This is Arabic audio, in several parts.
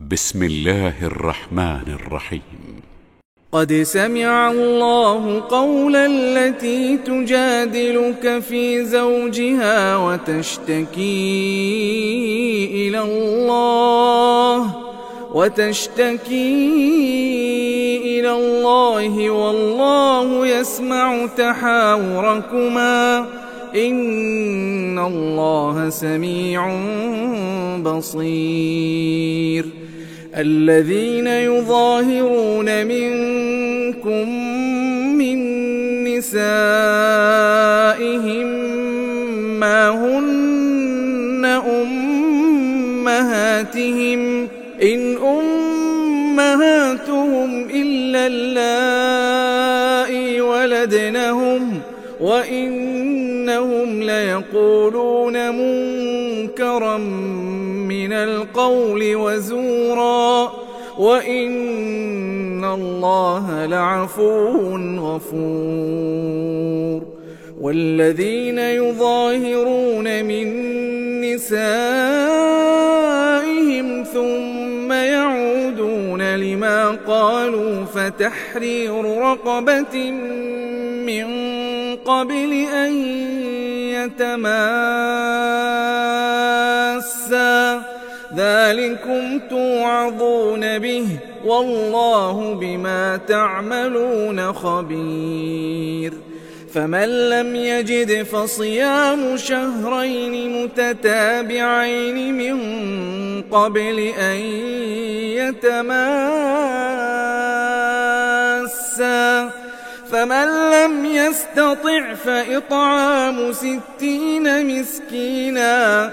بسم الله الرحمن الرحيم. قد سمع الله قول التي تجادلك في زوجها وتشتكي إلى الله وتشتكي إلى الله والله يسمع تحاوركما. إن الله سميع بصير. الذين يظاهرون منكم من نسائهم ما هن أمهاتهم إن أمهاتهم إلا اللائي ولدنهم وإنهم ليقولون منكرا من القول وزورا وإن الله لعفو غفور والذين يظاهرون من نسائهم ثم يعودون لما قالوا فتحرير رقبة من قبل أن يتماسا ذلكم توعظون به والله بما تعملون خبير فمن لم يجد فصيام شهرين متتابعين من قبل أن يتماسا فمن لم يستطع فإطعام ستين مسكينا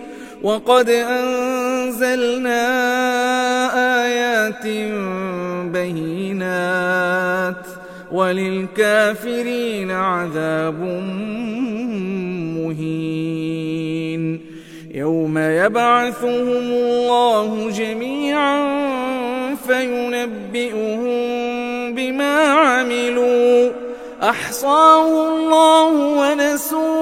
وقد أنزلنا آيات بينات وللكافرين عذاب مهين يوم يبعثهم الله جميعا فينبئهم بما عملوا أحصاه الله ونسوه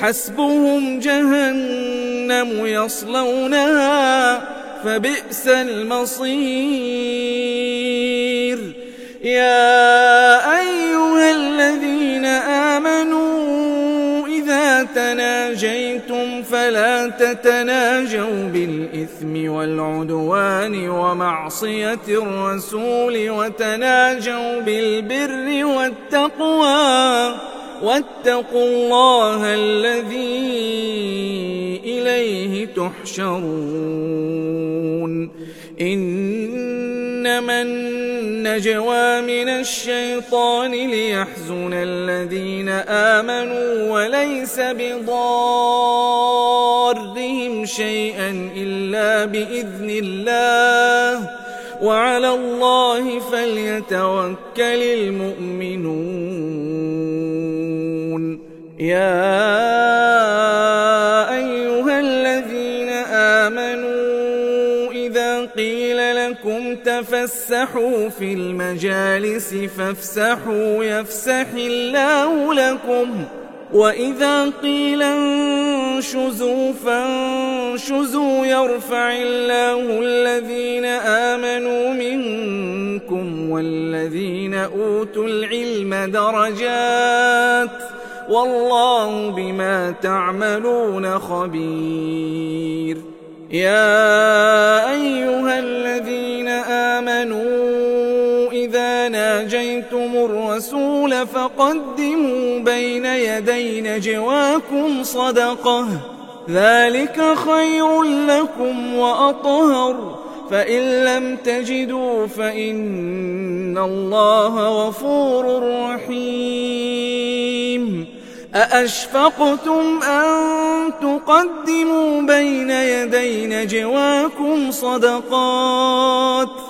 حسبهم جهنم يصلونها فبئس المصير. يا أيها الذين آمنوا إذا تناجيتم فلا تتناجوا بالإثم والعدوان ومعصية الرسول وتناجوا بالبر والتقوى. واتقوا الله الذي إليه تحشرون. إنما النجوى من الشيطان ليحزن الذين آمنوا وليس بضارهم شيئا إلا بإذن الله. وعلى الله فليتوكل المؤمنون. يا أيها الذين آمنوا إذا قيل لكم تفسحوا في المجالس فافسحوا يفسح الله لكم وإذا قيل انشزوا فانشزوا يرفع الله الذين آمنوا منكم والذين أوتوا العلم درجات والله بما تعملون خبير. يا أيها الذين آمنوا إذا ناجيتم الرسول فقدموا بين يدي نجواكم صدقة ذلك خير لكم وأطهر فإن لم تجدوا فإن الله غفور رحيم أأشفقتم أن تقدموا بين يدي نجواكم صدقات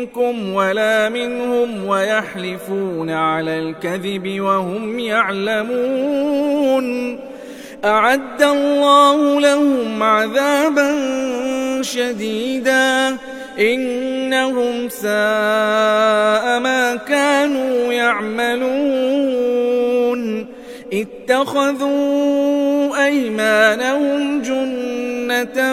منكم ولا منهم ويحلفون على الكذب وهم يعلمون. أعد الله لهم عذابا شديدا. إنهم ساء ما كانوا يعملون. اتخذوا أيمانهم جنة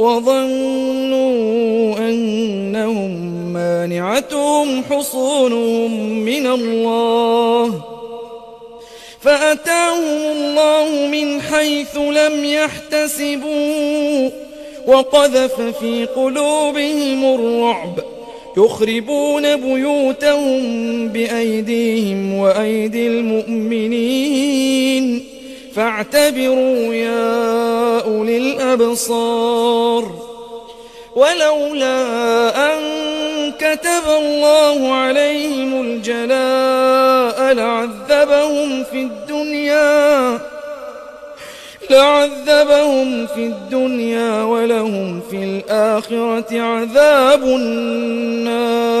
وظنوا أنهم مانعتهم حصونهم من الله. فأتاهم الله من حيث لم يحتسبوا وقذف في قلوبهم الرعب. يخربون بيوتهم بأيديهم وأيدي المؤمنين. فاعتبروا يا أولي الأبصار. ولولا أن كتب الله عليهم الجلاء لعذبهم في الدنيا لعذبهم في الدنيا ولهم في الآخرة عذاب النار.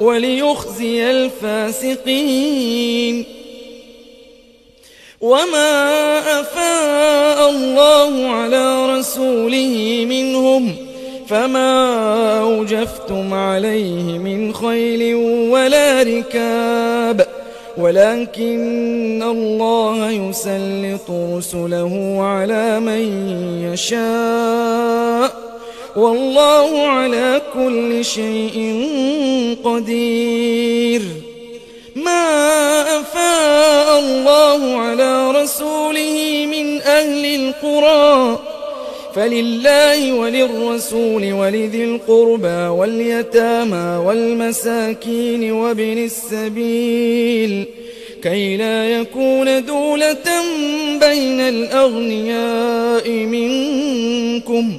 وليخزي الفاسقين. وما أفاء الله على رسوله منهم فما أوجفتم عليه من خيل ولا ركاب. ولكن الله يسلط رسله على من يشاء. والله على كل شيء قدير. ما أفاء الله على رسوله من أهل القرى. فلله وللرسول ولذي القربى واليتامى والمساكين وابن السبيل. كي لا يكون دولة بين الأغنياء منكم.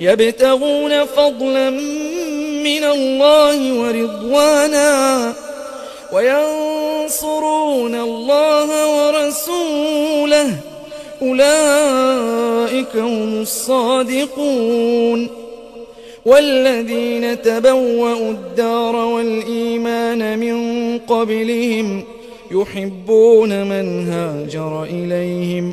يبتغون فضلا من الله ورضوانا وينصرون الله ورسوله. أولئك هم الصادقون. والذين تبوأوا الدار والإيمان من قبلهم يحبون من هاجر إليهم.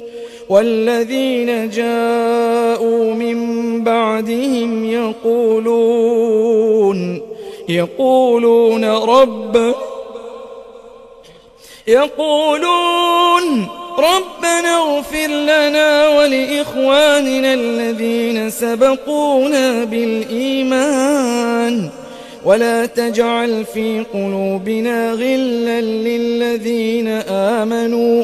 والذين جاءوا من بعدهم يقولون يقولون رب يقولون ربنا اغفر لنا ولإخواننا الذين سبقونا بالإيمان ولا تجعل في قلوبنا غلا للذين آمنوا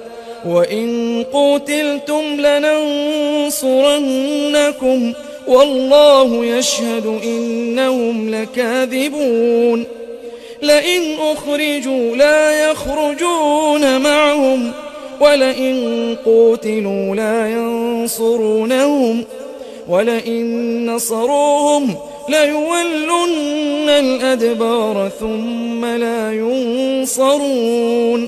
وإن قتلتم لننصرنكم والله يشهد إنهم لكاذبون لئن أخرجوا لا يخرجون معهم ولئن قوتلوا لا ينصرونهم ولئن نصروهم ليولن الأدبار ثم لا ينصرون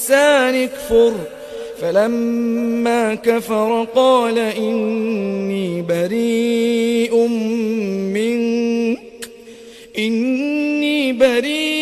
اكفر. فلما كفر قال إني بريء منك. إني بريء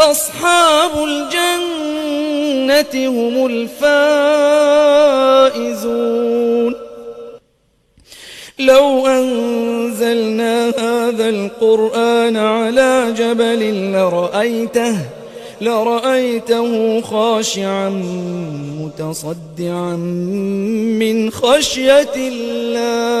أصحاب الجنة هم الفائزون. لو أنزلنا هذا القرآن على جبل لرأيته لرأيته خاشعا متصدعا من خشية الله.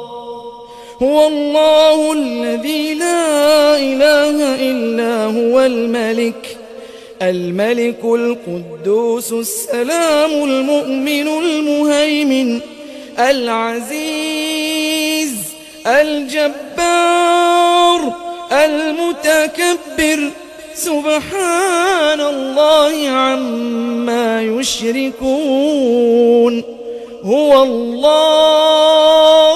هو الله الذي لا إله إلا هو الملك الملك القدوس السلام المؤمن المهيمن العزيز الجبار المتكبر. سبحان الله عما يشركون. هو الله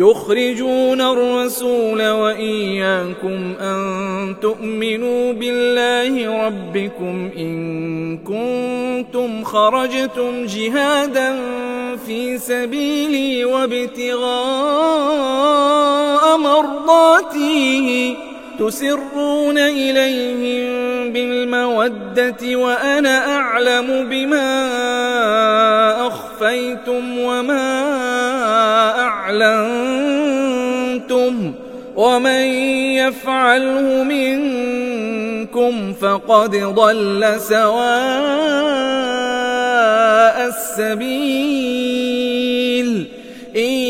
يخرجون الرسول وإياكم أن تؤمنوا بالله ربكم إن كنتم خرجتم جهادا في سبيلي وابتغاء مرضاتي تسرون إليهم بالمودة وأنا أعلم بما أخفيتم وما أعلنتم ومن يفعله منكم فقد ضل سواء السبيل إن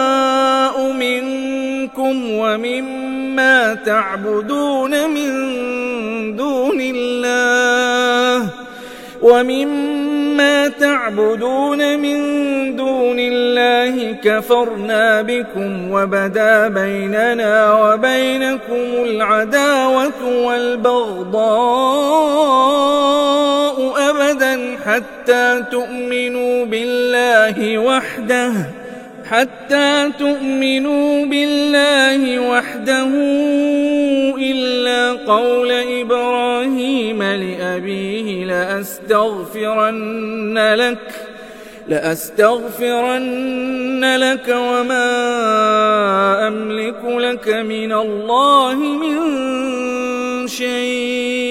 منكم ومما تعبدون من دون الله ومما تعبدون من دون الله كفرنا بكم وبدا بيننا وبينكم العداوة والبغضاء أبدا حتى تؤمنوا بالله وحده حتى تؤمنوا بالله وحده إلا قول إبراهيم لأبيه لأستغفرن لك لأستغفرن لك وما أملك لك من الله من شيء.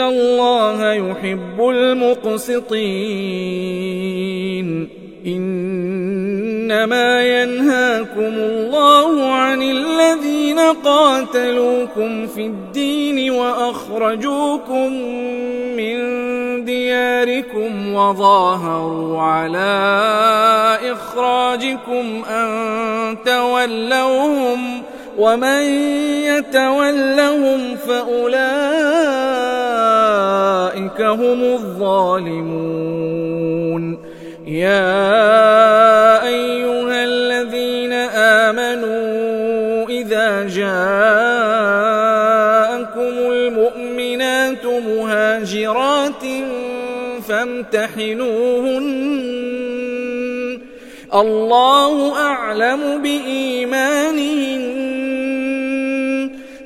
الله يحب المقسطين إنما ينهاكم الله عن الذين قاتلوكم في الدين وأخرجوكم من دياركم وظاهروا على إخراجكم أن تولوهم ومن يتولهم فأولئك هم الظالمون يا أيها الذين آمنوا إذا جاءكم المؤمنات مهاجرات فامتحنوهن الله أعلم بإيمانهن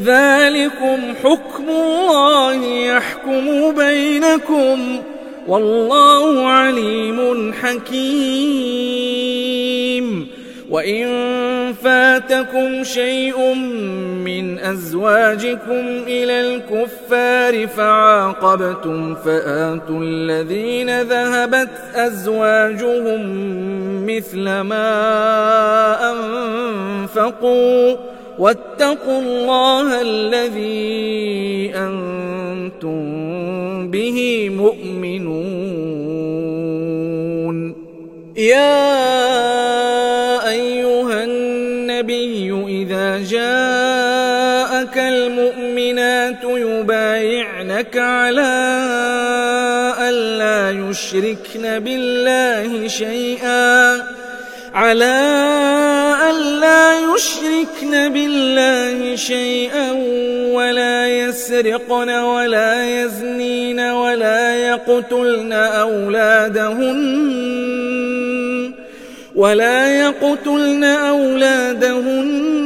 ذلكم حكم الله يحكم بينكم والله عليم حكيم. وإن فاتكم شيء من أزواجكم إلى الكفار فعاقبتم فآتوا الذين ذهبت أزواجهم مثل ما أنفقوا واتقوا الله الذي أنتم به مؤمنون. يا أيها النبي إذا جاءك المؤمنات يبايعنك على ألا يشركن بالله شيئا. على ألا يشركن بالله شيئا ولا يسرقن ولا يزنين ولا يقتلن أولادهن ولا يقتلن أولادهن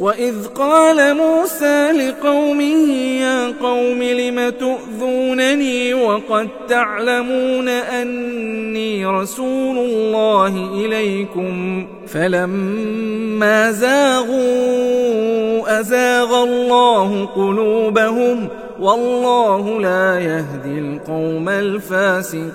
وإذ قال موسى لقومه يا قوم لم تؤذون تحبونني وقد تعلمون أني رسول الله إليكم فلما زاغوا أزاغ الله قلوبهم والله لا يهدي القوم الفاسقين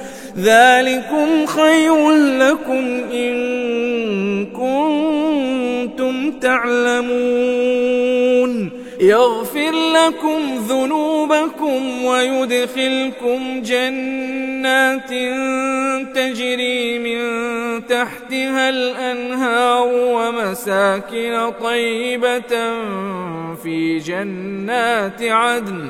ذلكم خير لكم إن كنتم تعلمون. يغفر لكم ذنوبكم ويدخلكم جنات تجري من تحتها الأنهار ومساكن طيبة في جنات عدن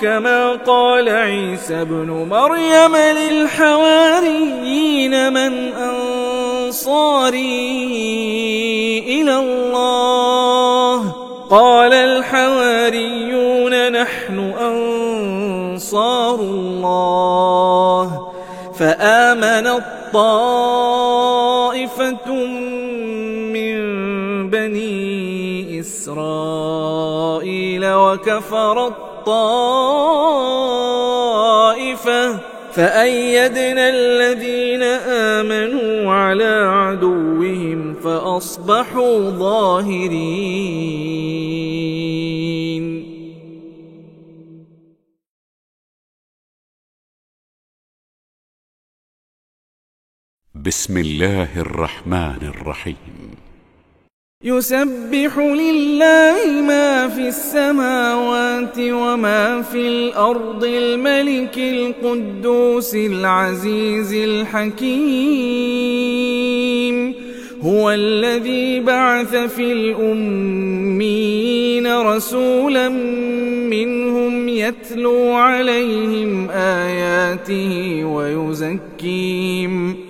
كما قال عيسى ابن مريم للحواريين من أنصاري إلى الله. قال الحواريون نحن أنصار الله. فآمن الطائفة من بني إسرائيل وكفر الطائفة فأيدنا الذين آمنوا على عدوهم فأصبحوا ظاهرين. بسم الله الرحمن الرحيم. يسبح لله ما في السماوات وما في الأرض الملك القدوس العزيز الحكيم. هو الذي بعث في الأمين رسولا منهم يتلو عليهم آياته ويزكيهم.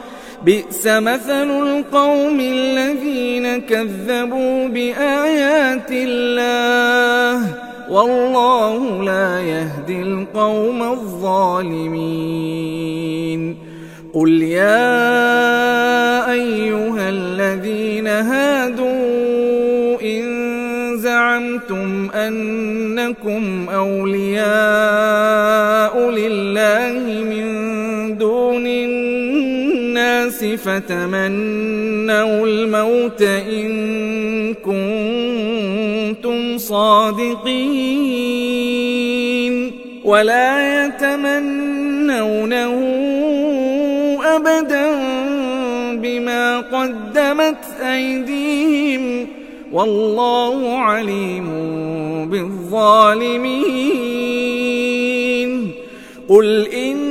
بئس مثل القوم الذين كذبوا بآيات الله والله لا يهدي القوم الظالمين. قل يا أيها الذين هادوا إن زعمتم أنكم أولياء لله من دون الناس فتمنوا الموت إن كنتم صادقين ولا يتمنونه أبدا بما قدمت أيديهم والله عليم بالظالمين قل إن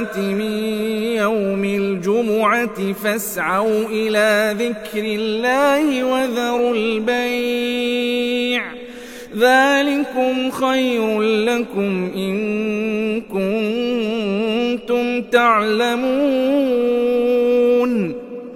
للصلاة من يوم الجمعة فاسعوا إلى ذكر الله وذروا البيع. ذلكم خير لكم إن كنتم تعلمون.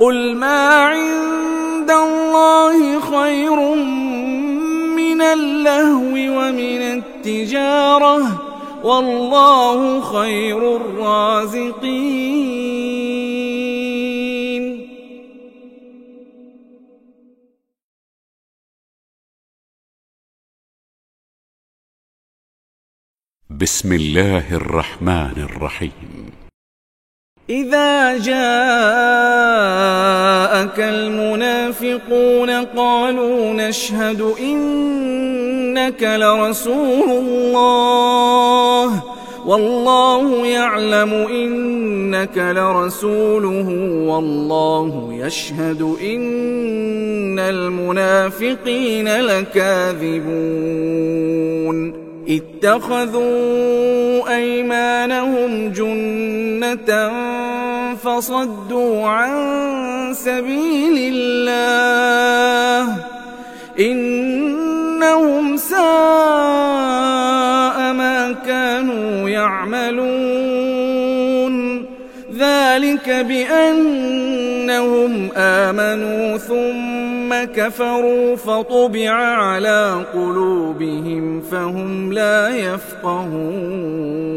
قل ما عند الله خير من اللهو ومن التجارة والله خير الرازقين. بسم الله الرحمن الرحيم. إذا جاءك المنافقون قالوا نشهد إنك لرسول الله والله يعلم إنك لرسوله والله يشهد إن المنافقين لكاذبون اتخذوا أيمانهم جنة فصدوا عن سبيل الله إنهم ساء ما كانوا يعملون ذلك بأنهم آمنوا ثم كفروا فطبع على قلوبهم فهم لا يفقهون.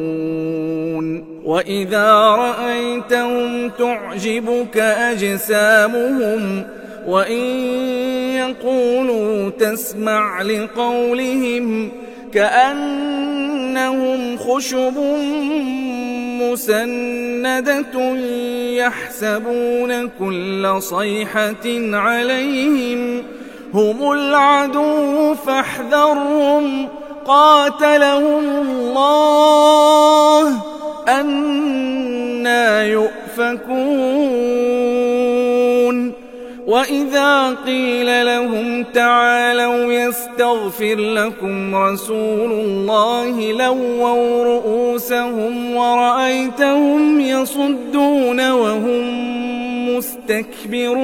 وإذا رأيتهم تعجبك أجسامهم وإن يقولوا تسمع لقولهم كأنهم خشب مسندة يحسبون كل صيحة عليهم هم العدو فاحذرهم قاتلهم الله أنا يؤفكون وإذا قيل لهم تعالوا يستغفر لكم رسول الله لووا رؤوسهم ورأيتهم يصدون وهم مستكبرون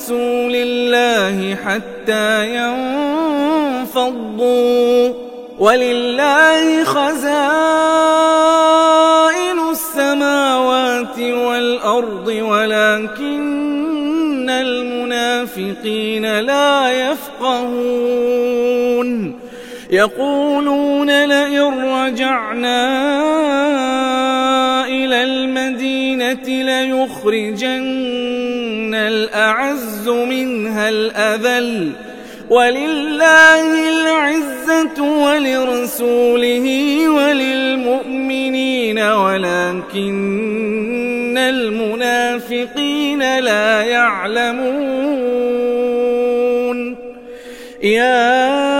رسول الله حتى ينفضوا. ولله خزائن السماوات والأرض ولكن المنافقين لا يفقهون. يقولون لئن رجعنا إلى المدينة ليخرجن الأعز منها الأذل ولله العزة ولرسوله وللمؤمنين ولكن المنافقين لا يعلمون يا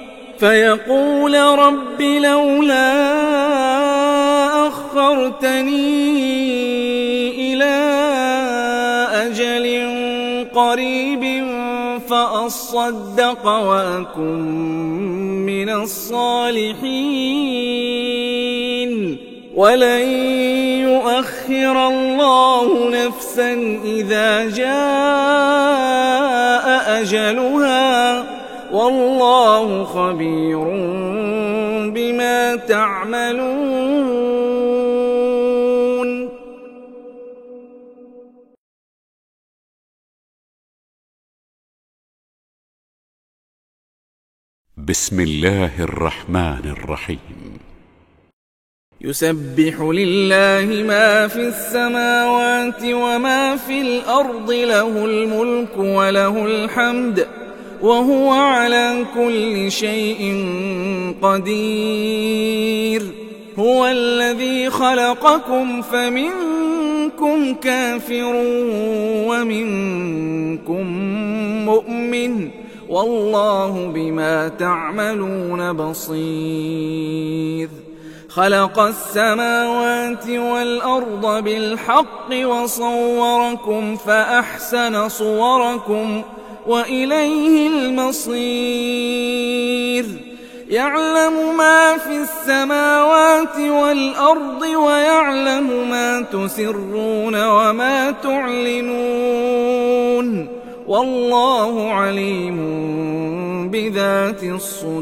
فيقول رب لولا أخرتني إلى أجل قريب فأصدق وأكن من الصالحين. ولن يؤخر الله نفسا إذا جاء أجلها. والله خبير بما تعملون. بسم الله الرحمن الرحيم. يسبح لله ما في السماوات وما في الأرض له الملك وله الحمد. وهو على كل شيء قدير. هو الذي خلقكم فمنكم كافر ومنكم مؤمن. والله بما تعملون بصير. خلق السماوات والأرض بالحق وصوركم فأحسن صوركم وإليه المصير. يعلم ما في السماوات والأرض ويعلم ما تسرون وما تعلنون. والله عليم بذات الصدور.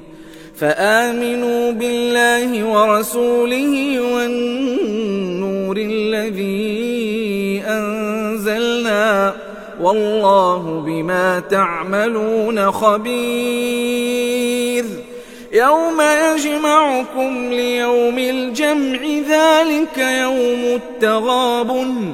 فآمنوا بالله ورسوله والنور الذي أنزلنا والله بما تعملون خبير يوم يجمعكم ليوم الجمع ذلك يوم التغابن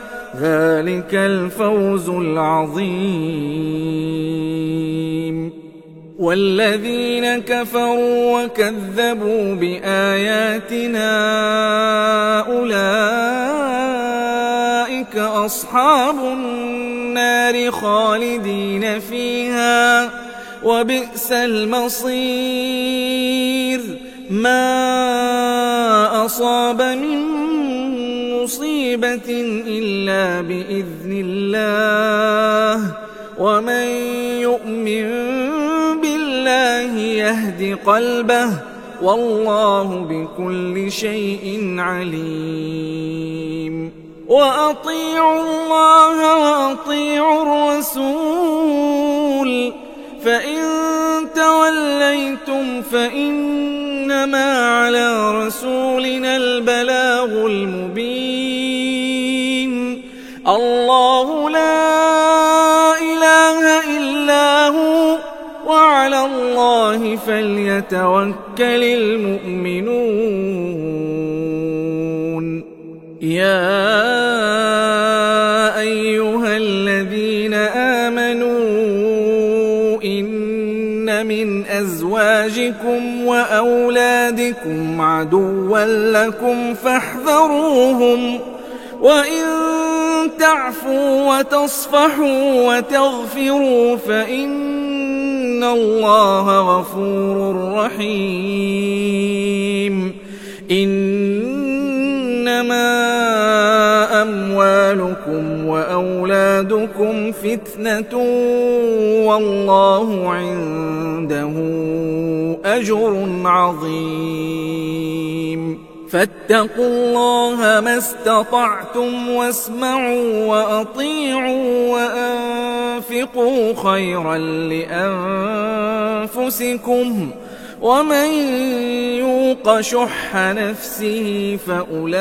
ذلك الفوز العظيم. والذين كفروا وكذبوا بآياتنا أولئك أصحاب النار خالدين فيها وبئس المصير. ما أصاب من مصيبة إلا بإذن الله ومن يؤمن بالله يهد قلبه والله بكل شيء عليم وأطيعوا الله وأطيعوا الرسول فإن توليتم فإنما على رسولنا البلاغ المبين الله لا إله إلا هو وعلى الله فليتوكل المؤمنون يا أزواجكم وأولادكم عدوا لكم فاحذروهم وإن تعفوا وتصفحوا وتغفروا فإن الله غفور رحيم. إنما أموالكم وأولادكم فتنة والله عنده أجر عظيم. فاتقوا الله ما استطعتم واسمعوا وأطيعوا وأنفقوا خيرا لأنفسكم. ومن يوق شح نفسه فأولئك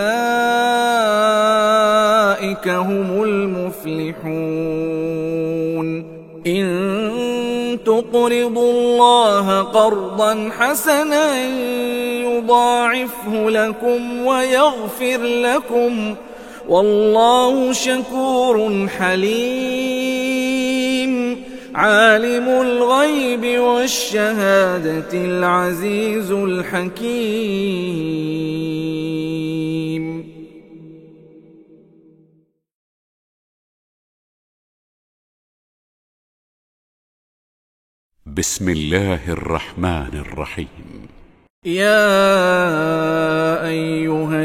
هم المفلحون. إن تقرضوا الله قرضا حسنا يضاعفه لكم ويغفر لكم. والله شكور حليم. عالم الغيب والشهادة العزيز الحكيم. بسم الله الرحمن الرحيم. يا أيها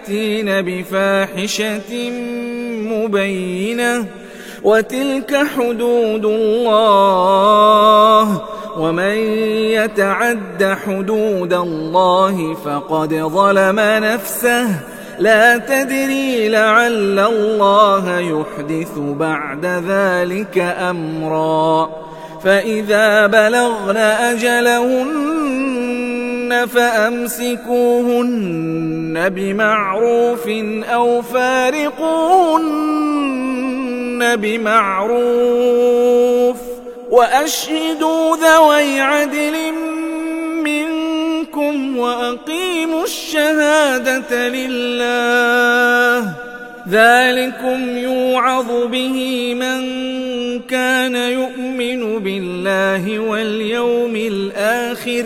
بفاحشة مبينة وتلك حدود الله ومن يتعد حدود الله فقد ظلم نفسه. لا تدري لعل الله يحدث بعد ذلك أمرا. فإذا بلغن فأمسكوهن بمعروف أو فارقوهن بمعروف وأشهدوا ذوي عدل منكم وأقيموا الشهادة لله ذلكم يوعظ به من كان يؤمن بالله واليوم الآخر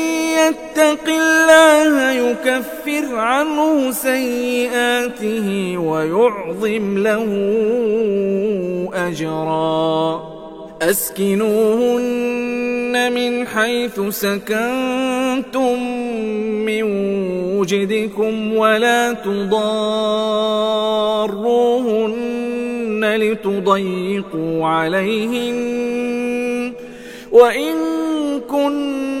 يتق الله يكفر عنه سيئاته ويعظم له أجرا. أسكنوهن من حيث سكنتم من وجدكم ولا تضاروهن لتضيقوا عليهن. وإن كن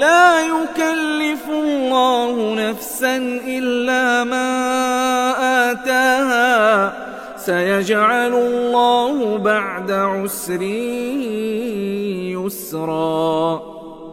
لا يكلف الله نفسا إلا ما آتاها. سيجعل الله بعد عسر يسرا.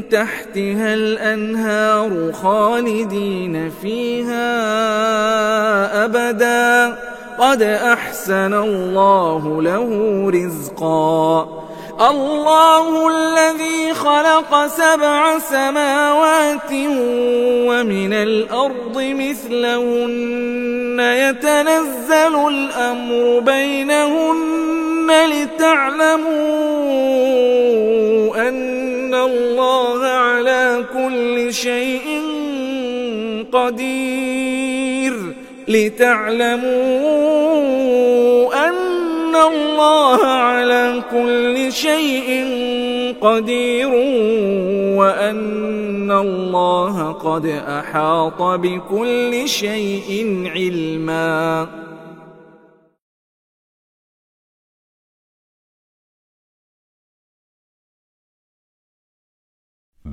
تحتها الأنهار خالدين فيها أبدا. قد أحسن الله له رزقا. الله الذي خلق سبع سماوات ومن الأرض مثلهن. يتنزل الأمر بينهن لتعلموا أن الله على كل شيء قدير لتعلموا أن الله على كل شيء قدير وأن الله قد أحاط بكل شيء علما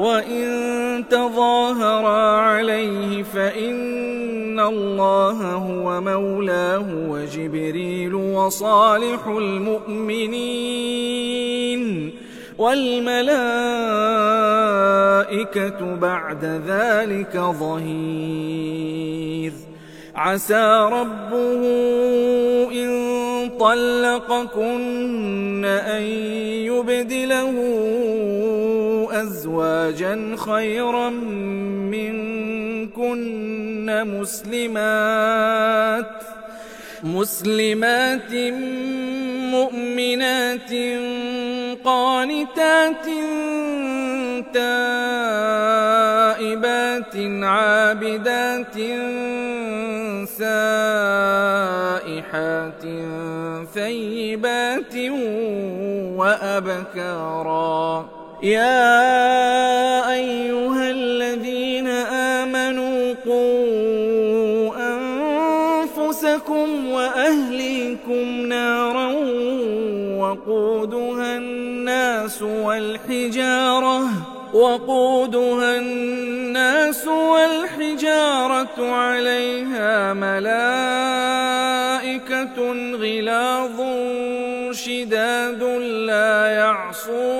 وإن تظاهرا عليه فإن الله هو مولاه وجبريل وصالح المؤمنين والملائكة بعد ذلك ظهير عسى ربه إن طلقكن أن يبدله أزواجا خيرا منكن مسلمات مسلمات مؤمنات قانتات تائبات عابدات سائحات ثيبات وأبكارا. يا أيها الذين آمنوا وأهليكم نارا وقودها الناس والحجارة وقودها الناس والحجارة عليها ملائكة غلاظ شداد لا يعصون.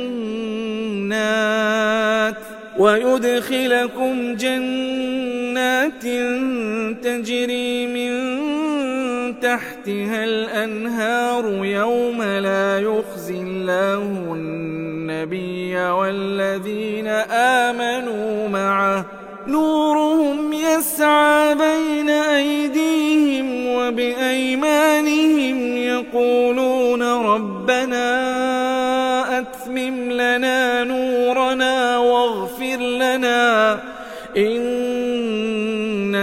ويدخلكم جنات تجري من تحتها الأنهار يوم لا يخزي الله النبي والذين آمنوا معه. نورهم يسعى بين أيديهم وبأيمانهم يقولون ربنا